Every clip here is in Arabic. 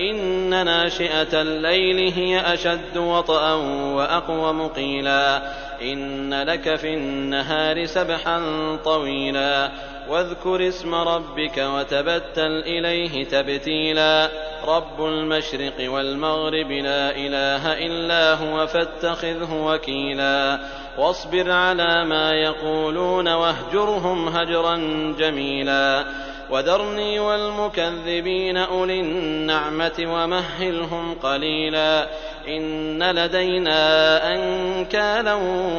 إن ناشئة الليل هي أشد وطئا واقوم قيلا إن لك في النهار سبحا طويلا. واذكر اسم ربك وتبتل إليه تبتيلا. رب المشرق والمغرب لا إله إلا هو فاتخذه وكيلا. واصبر على ما يقولون واهجرهم هجرا جميلا. وذرني والمكذبين أولي النعمة ومهلهم قليلا إن لدينا أنكالا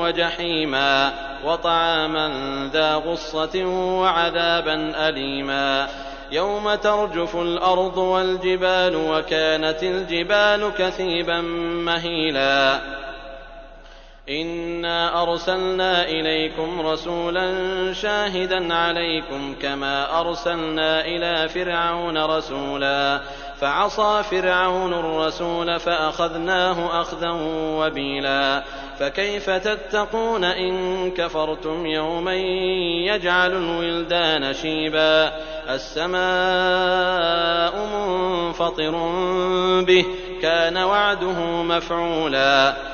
وجحيما وطعاما ذا غصة وعذابا أليما يوم ترجف الأرض والجبال وكانت الجبال كثيبا مهيلا إنا أرسلنا إليكم رسولا شاهدا عليكم كما أرسلنا إلى فرعون رسولا فعصى فرعون الرسول فأخذناه أخذا وبيلا فكيف تتقون إن كفرتم يوما يجعل الولدان شيبا السماء منفطر به كان وعده مفعولا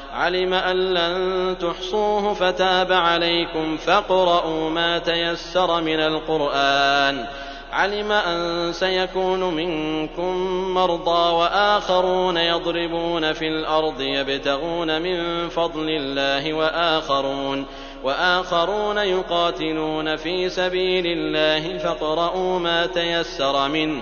علم أن لن تحصوه فتاب عليكم فاقرؤوا ما تيسر من القرآن. علم أن سيكون منكم مرضى وآخرون يضربون في الأرض يبتغون من فضل الله وآخرون وآخرون يقاتلون في سبيل الله فاقرؤوا ما تيسر منه.